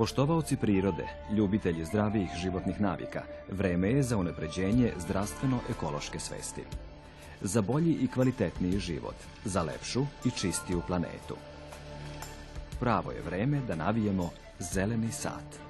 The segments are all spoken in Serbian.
Poštovaoci prirode, ljubitelji zdravijih životnih navika, vreme je za unapređenje zdravstveno-ekološke svesti. Za bolji i kvalitetniji život, za lepšu i čistiju planetu. Pravo je vreme da navijemo zeleni sat.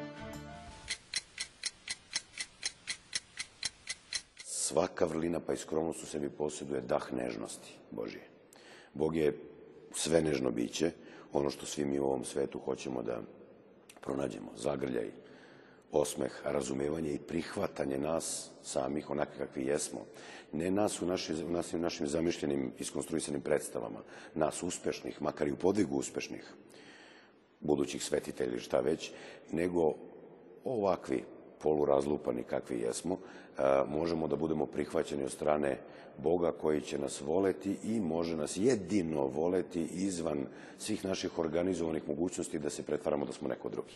Svaka vrlina, pa i skromnost u sebi posjeduje dah nežnosti Božije. Bog je sve nežno biće, ono što svi mi u ovom svetu hoćemo da pronađemo, zagrljaj, osmeh, razumevanje i prihvatanje nas samih onakve kakvi jesmo. Ne nas u, naši, u, nas, u našim zamišljenim, iskonstruisanim predstavama, nas uspešnih, makar i u podvigu uspešnih, budućih svetitelja ili šta već, nego ovakvi polurazlupani kakvi jesmo, možemo da budemo prihvaćeni od strane Boga koji će nas voleti i može nas jedino voleti izvan svih naših organizovanih mogućnosti da se pretvaramo da smo neko drugi.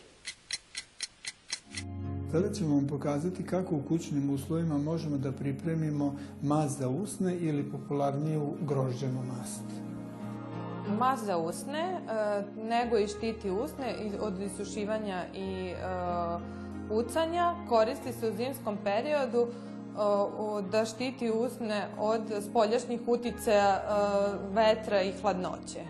Sada ćemo vam pokazati kako u kućnim uslovima možemo da pripremimo mast za usne ili popularniju grožđanu mast. Mast za usne nego i štiti usne od isušivanja i pucanja, koristi se u zimskom periodu da štiti usne od spoljašnjih uticaja vetra i hladnoće.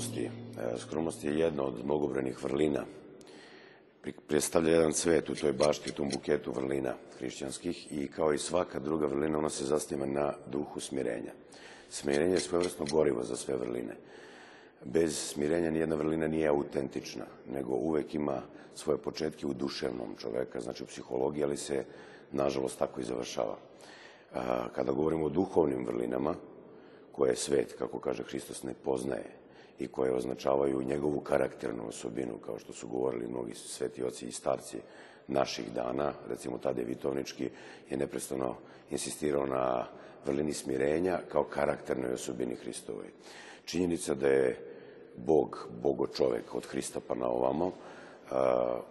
Skromnosti, skromnost je jedna od mnogobrenih vrlina. Predstavlja jedan cvet u toj bašti, u tom buketu vrlina hrišćanskih i kao i svaka druga vrlina, ona se zasniva na duhu smirenja. Smirenje je svojvrstno gorivo za sve vrline. Bez smirenja nijedna vrlina nije autentična, nego uvek ima svoje početke u duševnom čoveka, znači u psihologiji, ali se, nažalost, tako i završava. Kada govorimo o duhovnim vrlinama, koje svet, kako kaže Hristos, ne poznaje i koje označavaju njegovu karakternu osobinu, kao što su govorili mnogi sveti oci i starci naših dana, recimo Tade Vitovnički je neprestano insistirao na vrlini smirenja kao karakternoj osobini Hristovoj. Činjenica da je Bog, Bogo čovek od Hrista pa na ovamo,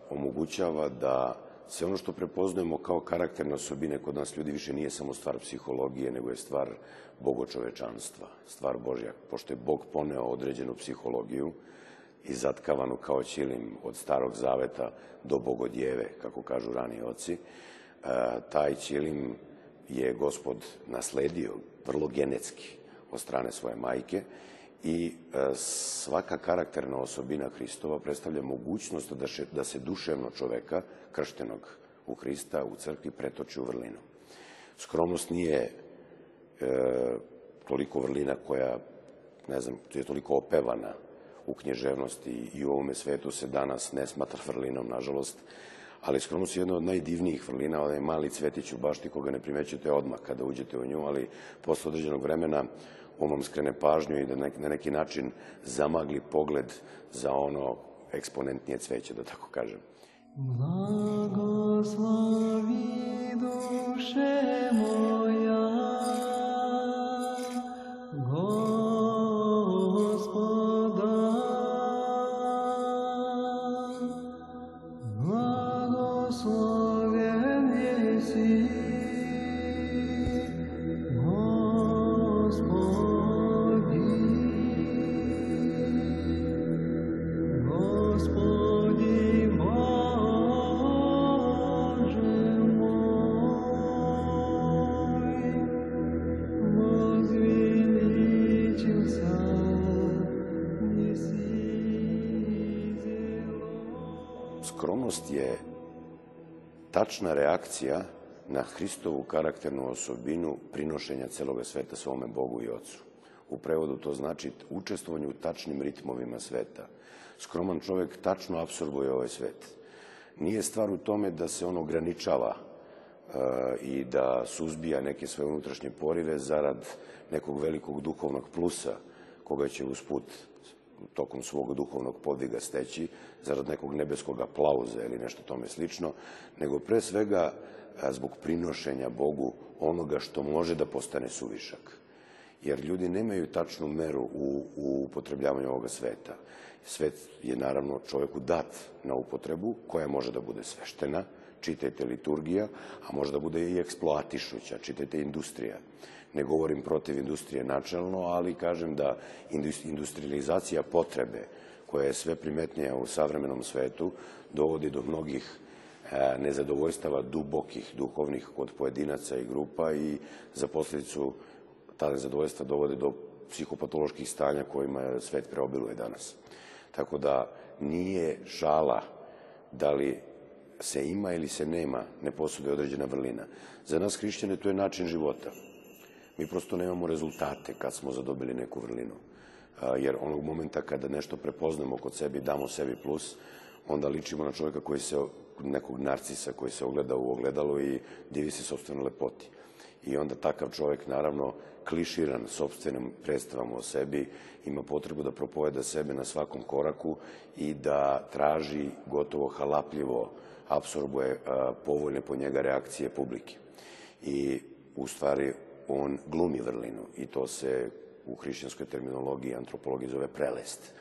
omogućava da sve ono što prepoznajemo kao karakterne osobine kod nas ljudi više nije samo stvar psihologije, nego je stvar bogočovečanstva, stvar Božja. Pošto je Bog poneo određenu psihologiju i zatkavanu kao ćilim od starog zaveta do bogodjeve, kako kažu rani oci, taj ćilim je gospod nasledio vrlo genetski od strane svoje majke i svaka karakterna osobina Hristova predstavlja mogućnost da, da se duševno čoveka, krštenog u Hrista, u crkvi, pretoči u vrlinu. Skromnost nije e, toliko vrlina koja, ne znam, je toliko opevana u knježevnosti i u ovome svetu se danas ne smatra vrlinom, nažalost, ali skromnost je jedna od najdivnijih vrlina, onaj mali cvetić u bašti koga ne primećujete odmah kada uđete u nju, ali posle određenog vremena on vam skrene pažnju i da na neki način zamagli pogled za ono eksponentnije cveće, da tako kažem. Благослови душе мой. Tačna reakcija na Hristovu karakternu osobinu prinošenja celoga sveta svome Bogu i Ocu. U prevodu to znači učestvovanje u tačnim ritmovima sveta. Skroman čovek tačno apsorbuje ovaj svet. Nije stvar u tome da se on ograničava e, i da suzbija neke svoje unutrašnje porive zarad nekog velikog duhovnog plusa koga će usput tokom svog duhovnog podviga steći zarad nekog nebeskog aplauza ili nešto tome slično, nego pre svega zbog prinošenja Bogu onoga što može da postane suvišak. Jer ljudi nemaju tačnu meru u, u upotrebljavanju ovoga sveta. Svet je naravno čoveku dat na upotrebu koja može da bude sveštena, čitajte liturgija, a može da bude i eksploatišuća, čitajte industrija. Ne govorim protiv industrije načelno, ali kažem da industrializacija potrebe, koja je sve primetnija u savremenom svetu, dovodi do mnogih e, nezadovoljstava dubokih, duhovnih kod pojedinaca i grupa i za posljedicu ta nezadovoljstva dovode do psihopatoloških stanja kojima svet preobiluje danas. Tako da nije šala da li se ima ili se nema, ne posude određena vrlina. Za nas hrišćane to je način života. Mi prosto nemamo rezultate kad smo zadobili neku vrlinu. Jer onog momenta kada nešto prepoznamo kod sebi, damo sebi plus, onda ličimo na čovjeka koji se, nekog narcisa koji se ogleda u ogledalo i divi se sobstvenoj lepoti. I onda takav čovjek, naravno, kliširan sobstvenim predstavama o sebi, ima potrebu da propoveda sebe na svakom koraku i da traži gotovo halapljivo apsorbuje povoljne po njega reakcije publike. I u stvari on glumi vrlinu i to se u hrišćanskoj terminologiji antropologiji zove prelest.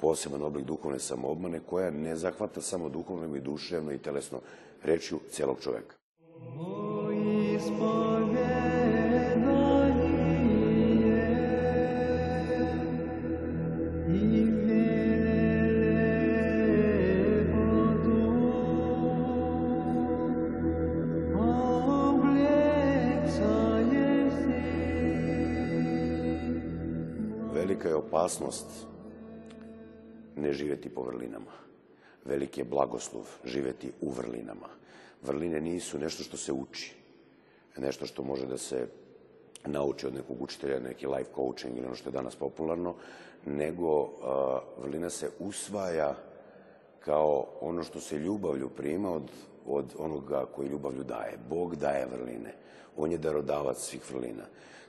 Poseban oblik duhovne samoobmane koja ne zahvata samo duhovno, nego i duševno i telesno rečju celog čoveka. Moji Velika je opasnost ne živeti po vrlinama. Veliki je blagoslov živeti u vrlinama. Vrline nisu nešto što se uči, nešto što može da se nauči od nekog učitelja, neki life coaching ili ono što je danas popularno, nego vrlina se usvaja kao ono što se ljubavlju prima od, od onoga koji ljubavlju daje. Bog daje vrline. On je darodavac svih vrlina.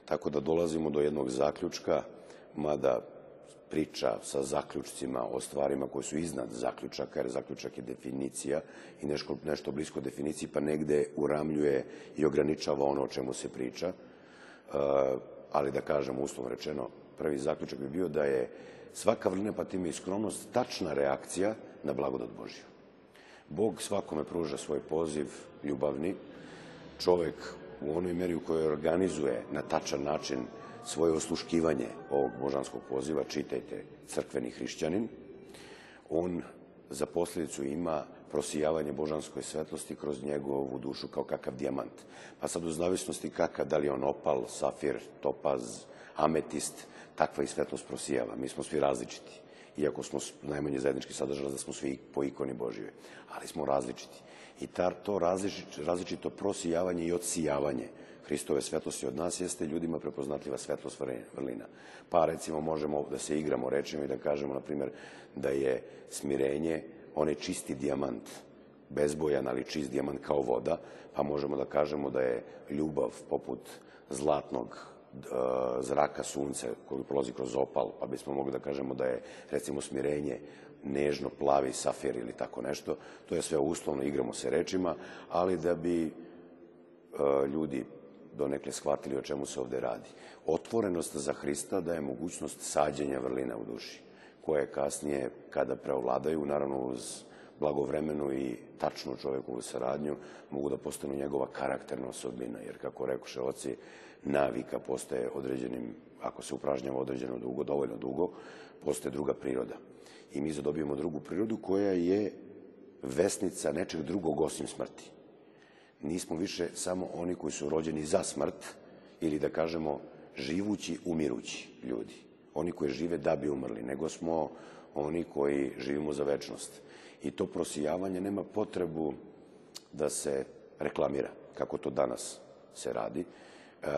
Tako da dolazimo do jednog zaključka, mada priča sa zaključcima o stvarima koje su iznad zaključaka, jer zaključak je definicija i nešto, nešto blisko definiciji, pa negde uramljuje i ograničava ono o čemu se priča. E, ali da kažem, uslovno rečeno, prvi zaključak bi bio da je svaka vrlina, pa time i skromnost, tačna reakcija na blagodat Božju. Bog svakome pruža svoj poziv ljubavni, čovek u onoj meri u kojoj organizuje na tačan način svoje osluškivanje ovog božanskog poziva, čitajte crkveni hrišćanin, on za posljedicu ima prosijavanje božanskoj svetlosti kroz njegovu dušu kao kakav dijamant. Pa sad u zavisnosti kakav, da li on opal, safir, topaz, ametist, takva i svetlost prosijava. Mi smo svi različiti. Iako smo najmanje zajednički sadržaj da smo svi po ikoni Božije. Ali smo različiti. I tar, to različito, različito prosijavanje i odsijavanje Hristove svetlosti od nas jeste ljudima prepoznatljiva svetlost vrlina. Pa recimo možemo da se igramo rečima i da kažemo, na primjer, da je smirenje onaj čisti dijamant, bezbojan, ali čist dijamant kao voda, pa možemo da kažemo da je ljubav poput zlatnog e, zraka sunca koji prolazi kroz opal, pa bismo mogli da kažemo da je recimo smirenje nežno plavi safir ili tako nešto. To je sve uslovno, igramo se rečima, ali da bi e, ljudi donekle shvatili o čemu se ovde radi. Otvorenost za Hrista daje mogućnost sađenja vrlina u duši, koje kasnije, kada preovladaju, naravno uz blagovremenu i tačnu čovekovu saradnju, mogu da postanu njegova karakterna osobina, jer kako rekoše oci, navika postaje određenim, ako se upražnjava određeno dugo, dovoljno dugo, postaje druga priroda. I mi zadobijemo drugu prirodu koja je vesnica nečeg drugog osim smrti nismo više samo oni koji su rođeni za smrt ili da kažemo živući, umirući ljudi. Oni koji žive da bi umrli, nego smo oni koji živimo za večnost. I to prosijavanje nema potrebu da se reklamira, kako to danas se radi. E,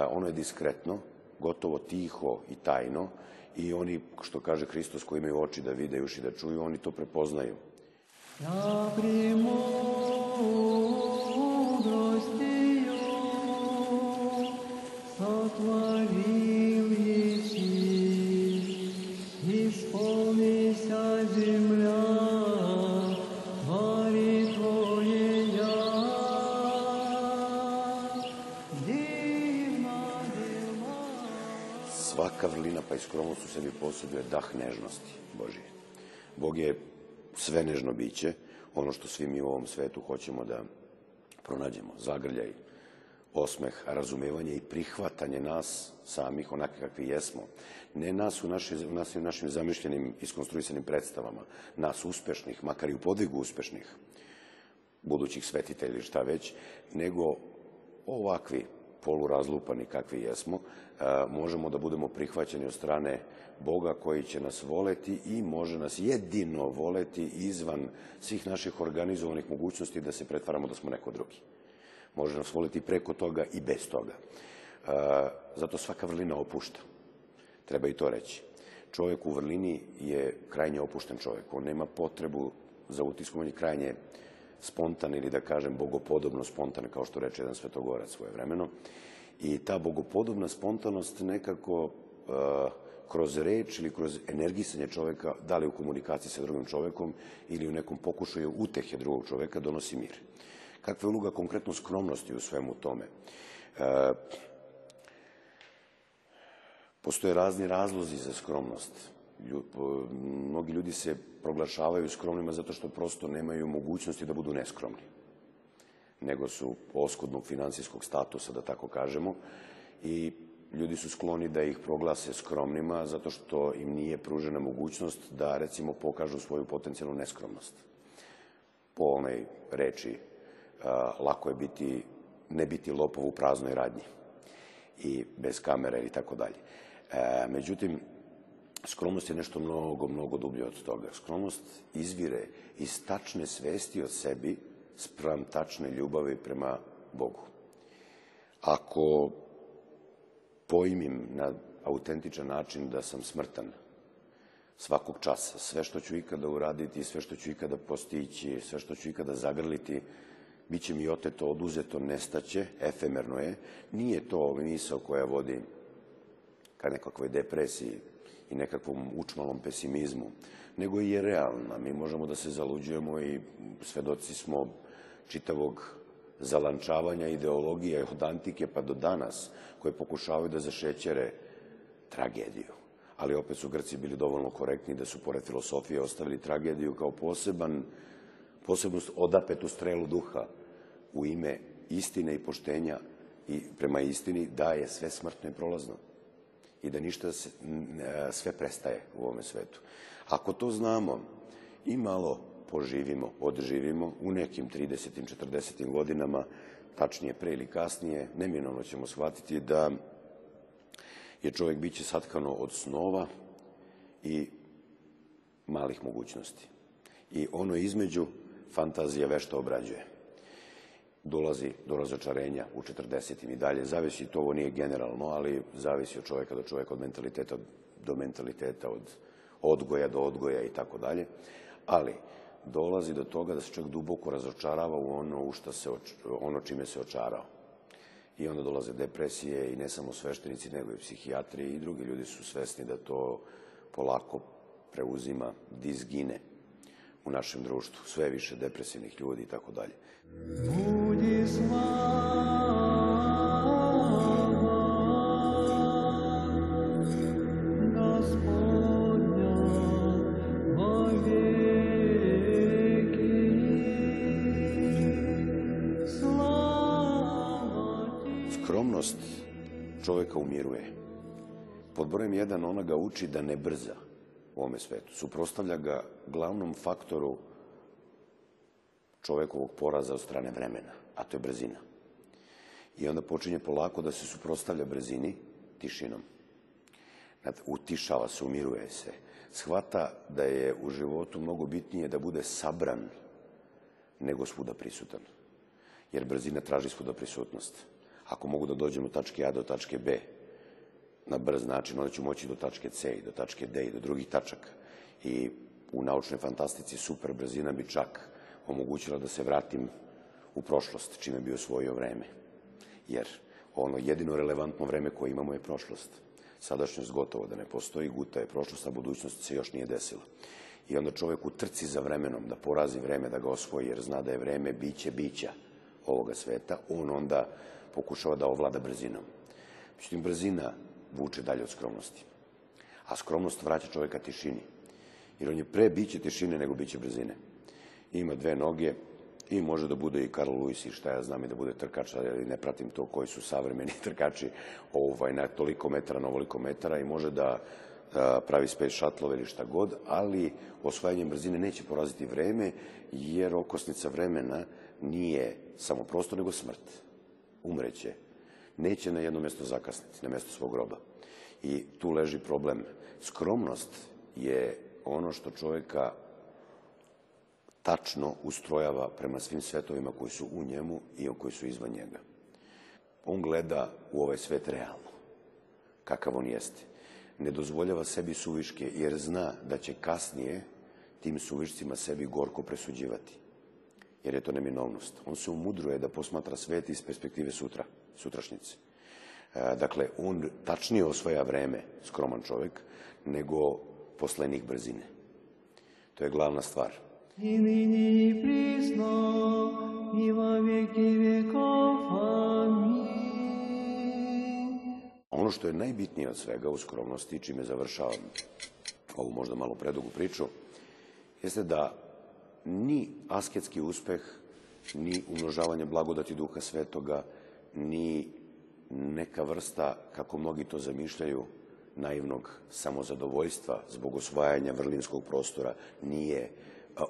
ono je diskretno, gotovo tiho i tajno i oni, što kaže Hristos, koji imaju oči da vide i uši da čuju, oni to prepoznaju. Я dah nežnosti Božije. Bog je sve nežno biće, ono što svi mi u ovom svetu hoćemo da pronađemo, zagrljaj, osmeh, razumevanje i prihvatanje nas samih onakve kakvi jesmo. Ne nas u, naši, u nas, u našim zamišljenim, iskonstruisanim predstavama, nas uspešnih, makar i u podvigu uspešnih, budućih svetitelja ili šta već, nego ovakvi polurazlupani kakvi jesmo, a, možemo da budemo prihvaćeni od strane Boga koji će nas voleti i može nas jedino voleti izvan svih naših organizovanih mogućnosti da se pretvaramo da smo neko drugi. Može nas voleti preko toga i bez toga. A, zato svaka vrlina opušta. Treba i to reći. Čovjek u vrlini je krajnje opušten čovjek. On nema potrebu za utiskom, krajnje spontan ili da kažem bogopodobno spontan, kao što reče jedan svetogorac svoje vremeno. I ta bogopodobna spontanost nekako uh, kroz reč ili kroz energisanje čoveka, da li u komunikaciji sa drugim čovekom ili u nekom pokušaju utehe drugog čoveka, donosi mir. Kakva je uloga konkretno skromnosti u svemu tome? Uh, Postoje razni razlozi za skromnost. Mnogi ljudi se proglašavaju skromnima zato što prosto nemaju mogućnosti da budu neskromni. Nego su oskudnog finansijskog statusa, da tako kažemo, i ljudi su skloni da ih proglase skromnima zato što im nije pružena mogućnost da, recimo, pokažu svoju potencijalnu neskromnost. Po onoj reči, lako je biti, ne biti lopov u praznoj radnji i bez kamere i tako dalje. E, međutim, skromnost je nešto mnogo, mnogo dublje od toga. Skromnost izvire iz tačne svesti od sebi sprem tačne ljubavi prema Bogu. Ako pojmim na autentičan način da sam smrtan svakog časa, sve što ću ikada uraditi, sve što ću ikada postići, sve što ću ikada zagrliti, bit će mi oteto, oduzeto, nestaće, efemerno je. Nije to misao koja vodi ka nekakvoj depresiji i nekakvom učmalom pesimizmu, nego i je realna. Mi možemo da se zaluđujemo i svedoci smo čitavog zalančavanja ideologije od antike pa do danas, koje pokušavaju da zašećere tragediju. Ali opet su Grci bili dovoljno korektni da su pored filosofije ostavili tragediju kao poseban, posebnu odapetu strelu duha u ime istine i poštenja i prema istini da je sve smrtno i prolazno i da ništa sve prestaje u ovome svetu. Ako to znamo i malo poživimo, odživimo u nekim 30. 40. godinama, tačnije pre ili kasnije, neminovno ćemo shvatiti da je čovjek biće satkano od snova i malih mogućnosti. I ono između fantazija vešta obrađuje dolazi do razočarenja u 40. i dalje. Zavisi, to ovo nije generalno, ali zavisi od čoveka do čoveka, od mentaliteta do mentaliteta, od odgoja do odgoja i tako dalje. Ali dolazi do toga da se čovjek duboko razočarava u ono, u šta se, ono čime se očarao. I onda dolaze depresije i ne samo sveštenici, nego i psihijatri i drugi ljudi su svesni da to polako preuzima, dizgine u našem društvu. Sve više depresivnih ljudi i tako dalje. Ти. Skromnost čoveka umiruje. Pod brojem jedan ona ga uči da ne brza u ovome svetu. Suprostavlja ga glavnom faktoru čovekovog poraza od strane vremena, a to je brzina. I onda počinje polako da se suprostavlja brzini tišinom. Utišava se, umiruje se. Shvata da je u životu mnogo bitnije da bude sabran nego svuda prisutan. Jer brzina traži svuda prisutnost. Ako mogu da dođem od tačke A do tačke B, na brz način, onda ću moći do tačke C i do tačke D i do drugih tačaka. I u naučnoj fantastici super brzina bi čak omogućila da se vratim u prošlost, čime bi osvojio vreme. Jer ono jedino relevantno vreme koje imamo je prošlost. Sadašnjost gotovo da ne postoji, guta je prošlost, a budućnost se još nije desila. I onda čovjek u trci za vremenom, da porazi vreme, da ga osvoji, jer zna da je vreme biće bića ovoga sveta, on onda pokušava da ovlada brzinom. Međutim, brzina vuče dalje od skromnosti. A skromnost vraća čovjeka tišini. Jer on je pre biće tišine nego biće brzine. Ima dve noge i može da bude i Karl Lewis i šta ja znam i da bude trkač, ali ne pratim to koji su savremeni trkači ovaj, na toliko metara, na ovoliko metara i može da pravi space shuttle ili šta god, ali osvajanjem brzine neće poraziti vreme, jer okosnica vremena nije samo prostor, nego smrt. Umreće. Neće na jedno mesto zakasniti, na mesto svog groba. I tu leži problem. Skromnost je ono što čoveka tačno ustrojava prema svim svetovima koji su u njemu i koji su izvan njega. On gleda u ovaj svet realno, kakav on jeste. Ne dozvoljava sebi suviške, jer zna da će kasnije tim suvišcima sebi gorko presuđivati. Jer je to neminovnost. On se umudruje da posmatra svet iz perspektive sutra, sutrašnjice. Dakle, on tačnije osvaja vreme, skroman čovek, nego poslenik brzine. To je glavna stvar. и ныне и присно, и во веки веков. Аминь. Ono što je najbitnije od svega u skromnosti, čime završavam ovu možda malo predugu priču, jeste da ni asketski uspeh, ni umnožavanje blagodati Duha Svetoga, ni neka vrsta, kako mnogi to zamišljaju, naivnog samozadovoljstva zbog osvajanja vrlinskog prostora nije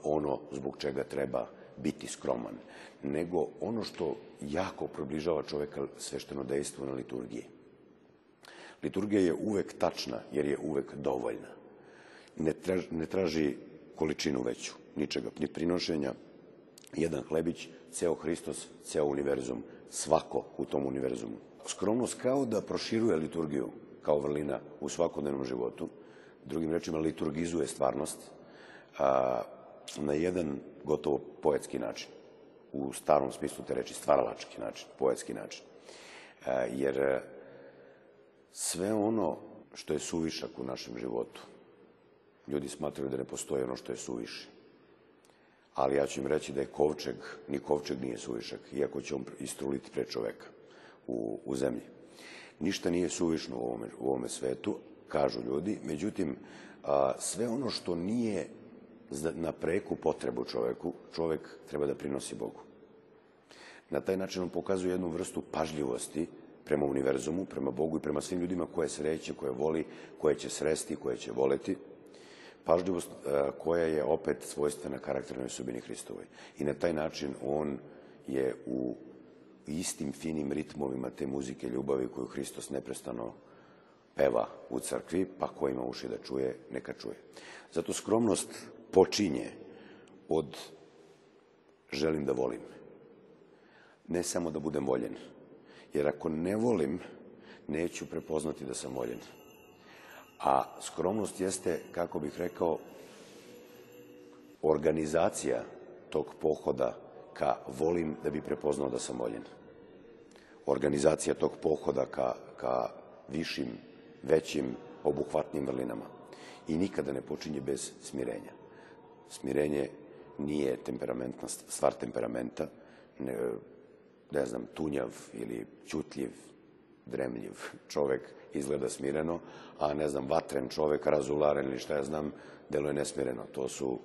ono zbog čega treba biti skroman, nego ono što jako približava čoveka svešteno dejstvo na liturgiji. Liturgija je uvek tačna, jer je uvek dovoljna. Ne traži, ne traži količinu veću, ničega, ni prinošenja, jedan hlebić, ceo Hristos, ceo univerzum, svako u tom univerzumu. Skromnost kao da proširuje liturgiju kao vrlina u svakodnevnom životu, drugim rečima liturgizuje stvarnost a, na jedan gotovo poetski način, u starom smislu te reči, stvaralački način, poetski način. A, jer sve ono što je suvišak u našem životu, ljudi smatraju da ne postoji ono što je suviše. Ali ja ću im reći da je kovčeg, ni kovčeg nije suvišak, iako će on istruliti pre čoveka u, u zemlji. Ništa nije suvišno u ovome, u ovome svetu, kažu ljudi, međutim, a, sve ono što nije na preku potrebu čoveku, čovek treba da prinosi Bogu. Na taj način on pokazuje jednu vrstu pažljivosti prema univerzumu, prema Bogu i prema svim ljudima koje sreće, koje voli, koje će sresti, koje će voleti. Pažljivost koja je opet svojstvena karakternoj osobini Hristovoj. I na taj način on je u istim finim ritmovima te muzike ljubavi koju Hristos neprestano peva u crkvi, pa ko ima uši da čuje, neka čuje. Zato skromnost počinje od želim da volim. Ne samo da budem voljen. Jer ako ne volim, neću prepoznati da sam voljen. A skromnost jeste, kako bih rekao, organizacija tog pohoda ka volim da bi prepoznao da sam voljen. Organizacija tog pohoda ka, ka višim, većim, obuhvatnim vrlinama. I nikada ne počinje bez smirenja. Smirenje nije temperamentna stvar temperamenta, ne, ne znam, tunjav ili ćutljiv, dremljiv čovek izgleda smireno, a ne znam, vatren čovek, razularen ili šta ja znam, deluje nesmireno. To su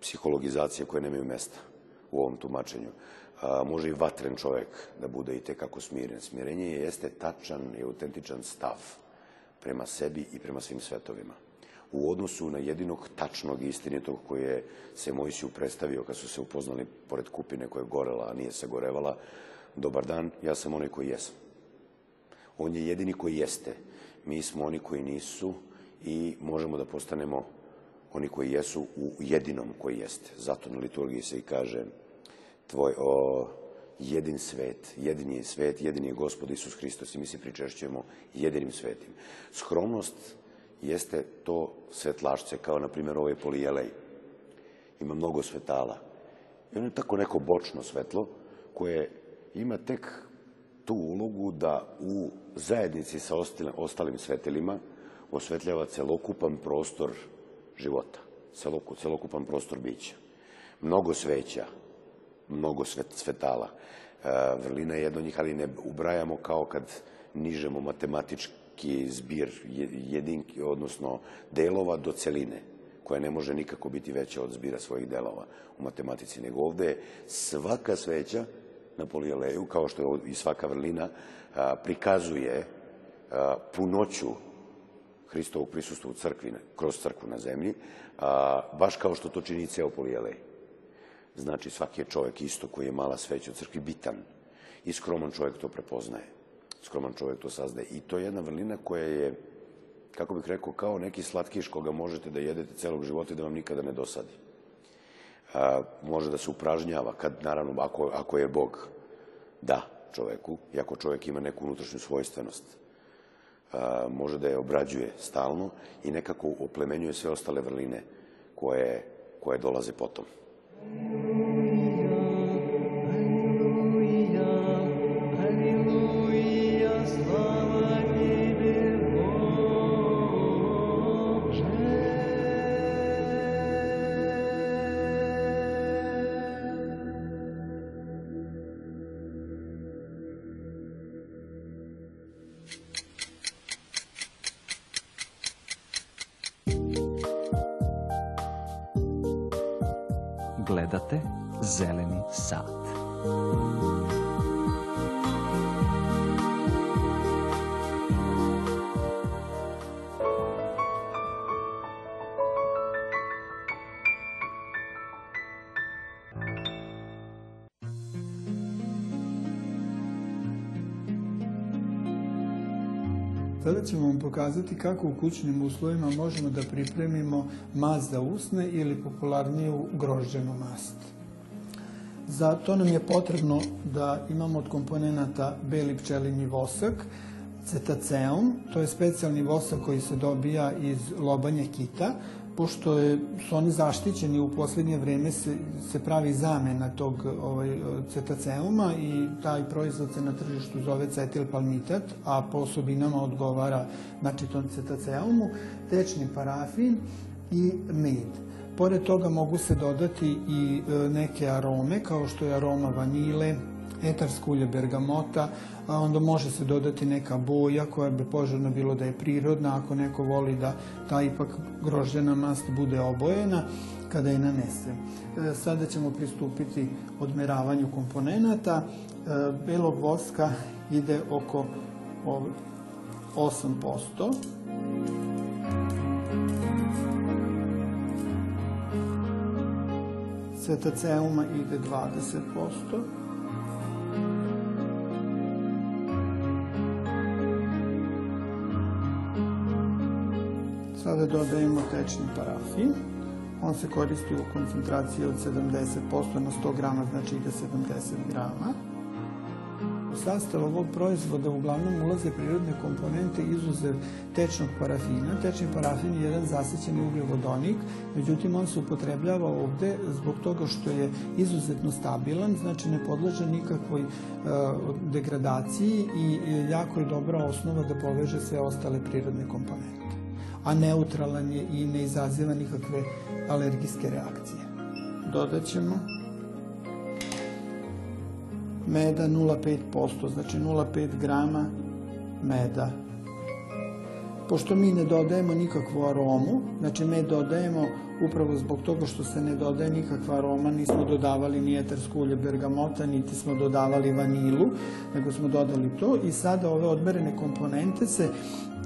psihologizacije koje nemaju mesta u ovom tumačenju. A, može i vatren čovek da bude i tekako smiren. Smirenje jeste tačan i autentičan stav prema sebi i prema svim svetovima. U odnosu na jedinog tačnog i istinitog koje se Mojsiju predstavio kad su se upoznali pored kupine koja je gorela, a nije se gorevala, dobar dan, ja sam onaj koji jesam. On je jedini koji jeste. Mi smo oni koji nisu i možemo da postanemo oni koji jesu u jedinom koji jeste. Zato na liturgiji se i kaže tvoj, o, jedin svet, jedini je svet, jedini je gospod Isus Hristos i mi se pričešćujemo jedinim svetim. Skromnost jeste to svetlašce, kao na primjer ovaj polijelej. Ima mnogo svetala. I ono je tako neko bočno svetlo koje ima tek tu ulogu da u zajednici sa ostalim, svetelima osvetljava celokupan prostor života, celoku, celokupan prostor bića. Mnogo sveća, mnogo svet, svetala. E, vrlina je jedno njih, ali ne ubrajamo kao kad nižemo matematički zbir jedinki, odnosno delova do celine, koja ne može nikako biti veća od zbira svojih delova u matematici, nego ovde je svaka sveća na polijeleju, kao što i svaka vrlina, prikazuje punoću Hristovog prisustva u crkvi, kroz crkvu na zemlji, baš kao što to čini ceo polijelej. Znači, svaki je čovek isto koji je mala sveća u crkvi bitan i skroman čovek to prepoznaje. Skroman čovek to sazdaje. I to je jedna vrlina koja je, kako bih rekao, kao neki slatkiš koga možete da jedete celog života i da vam nikada ne dosadi. A, može da se upražnjava, kad, naravno, ako, ako je Bog da čoveku, i ako čovek ima neku unutrašnju svojstvenost, a, može da je obrađuje stalno i nekako oplemenjuje sve ostale vrline koje, koje dolaze potom. Sada ćemo vam pokazati kako u kućnim uslovima možemo da pripremimo mast za usne ili popularniju grožđenu mast. Za to nam je potrebno da imamo od komponenta beli pčelinji vosak, cetaceum, to je specijalni vosak koji se dobija iz lobanje kita, pošto je, su oni zaštićeni u poslednje vreme se, se pravi zamena tog ovaj, cetaceuma i taj proizvod se na tržištu zove cetilpalmitat, a po osobinama odgovara znači tom cetaceumu, tečni parafin i med. Pored toga mogu se dodati i e, neke arome, kao što je aroma vanile, etarsko ulje bergamota, a onda može se dodati neka boja koja bi poželjno bilo da je prirodna, ako neko voli da ta ipak grožđena mast bude obojena kada je nanese. E, sada ćemo pristupiti odmeravanju komponenata. E, belog voska ide oko 8%. Cetaceuma ide 20%. Sada dodajemo tečni parafin. On se koristi u koncentraciji od 70% na 100 grama, znači ide 70 grama. U sastav ovog proizvoda uglavnom ulaze prirodne komponente izuzev tečnog parafina. Tečni parafin je jedan zasećeni ugljovodonik, međutim on se upotrebljava ovde zbog toga što je izuzetno stabilan, znači ne podleže nikakvoj e, degradaciji i jako je dobra osnova da poveže sve ostale prirodne komponente a neutralan je i ne izaziva nikakve alergijske reakcije. Dodat ćemo meda 0,5%, znači 0,5 grama meda. Pošto mi ne dodajemo nikakvu aromu, znači med dodajemo upravo zbog toga što se ne dodaje nikakva aroma, nismo dodavali ni etersko ulje bergamota, niti smo dodavali vanilu, nego smo dodali to i sada ove odmerene komponente se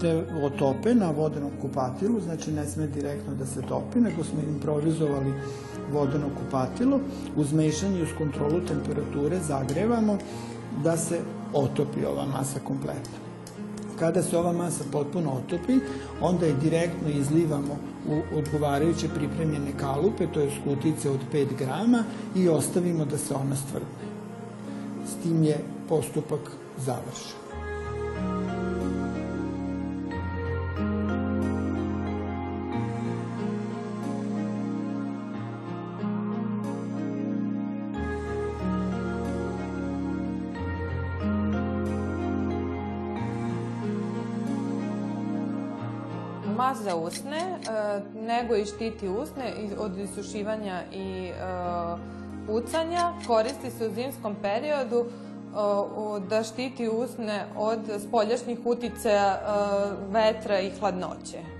te otope na vodenom kupatilu, znači ne sme direktno da se topi, nego smo improvizovali vodeno kupatilo, uz mešanje i uz kontrolu temperature zagrevamo da se otopi ova masa kompletna. Kada se ova masa potpuno otopi, onda je direktno izlivamo u odgovarajuće pripremljene kalupe, to je skutice od 5 grama i ostavimo da se ona stvrdne. s tim je postupak završen. Za usne e, nego i štiti usne od isušivanja i e, pucanja. Koristi se u zimskom periodu e, da štiti usne od spoljašnjih uticaja vetra i hladnoće.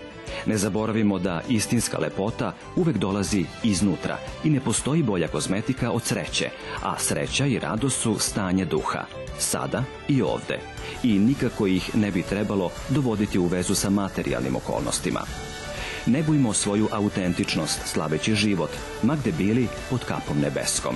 Ne zaboravimo da istinska lepota uvek dolazi iznutra i ne postoji bolja kozmetika od sreće, a sreća i radost su stanje duha, sada i ovde. I nikako ih ne bi trebalo dovoditi u vezu sa materijalnim okolnostima. Ne bujmo svoju autentičnost slaveći život, ma gde bili pod kapom nebeskom.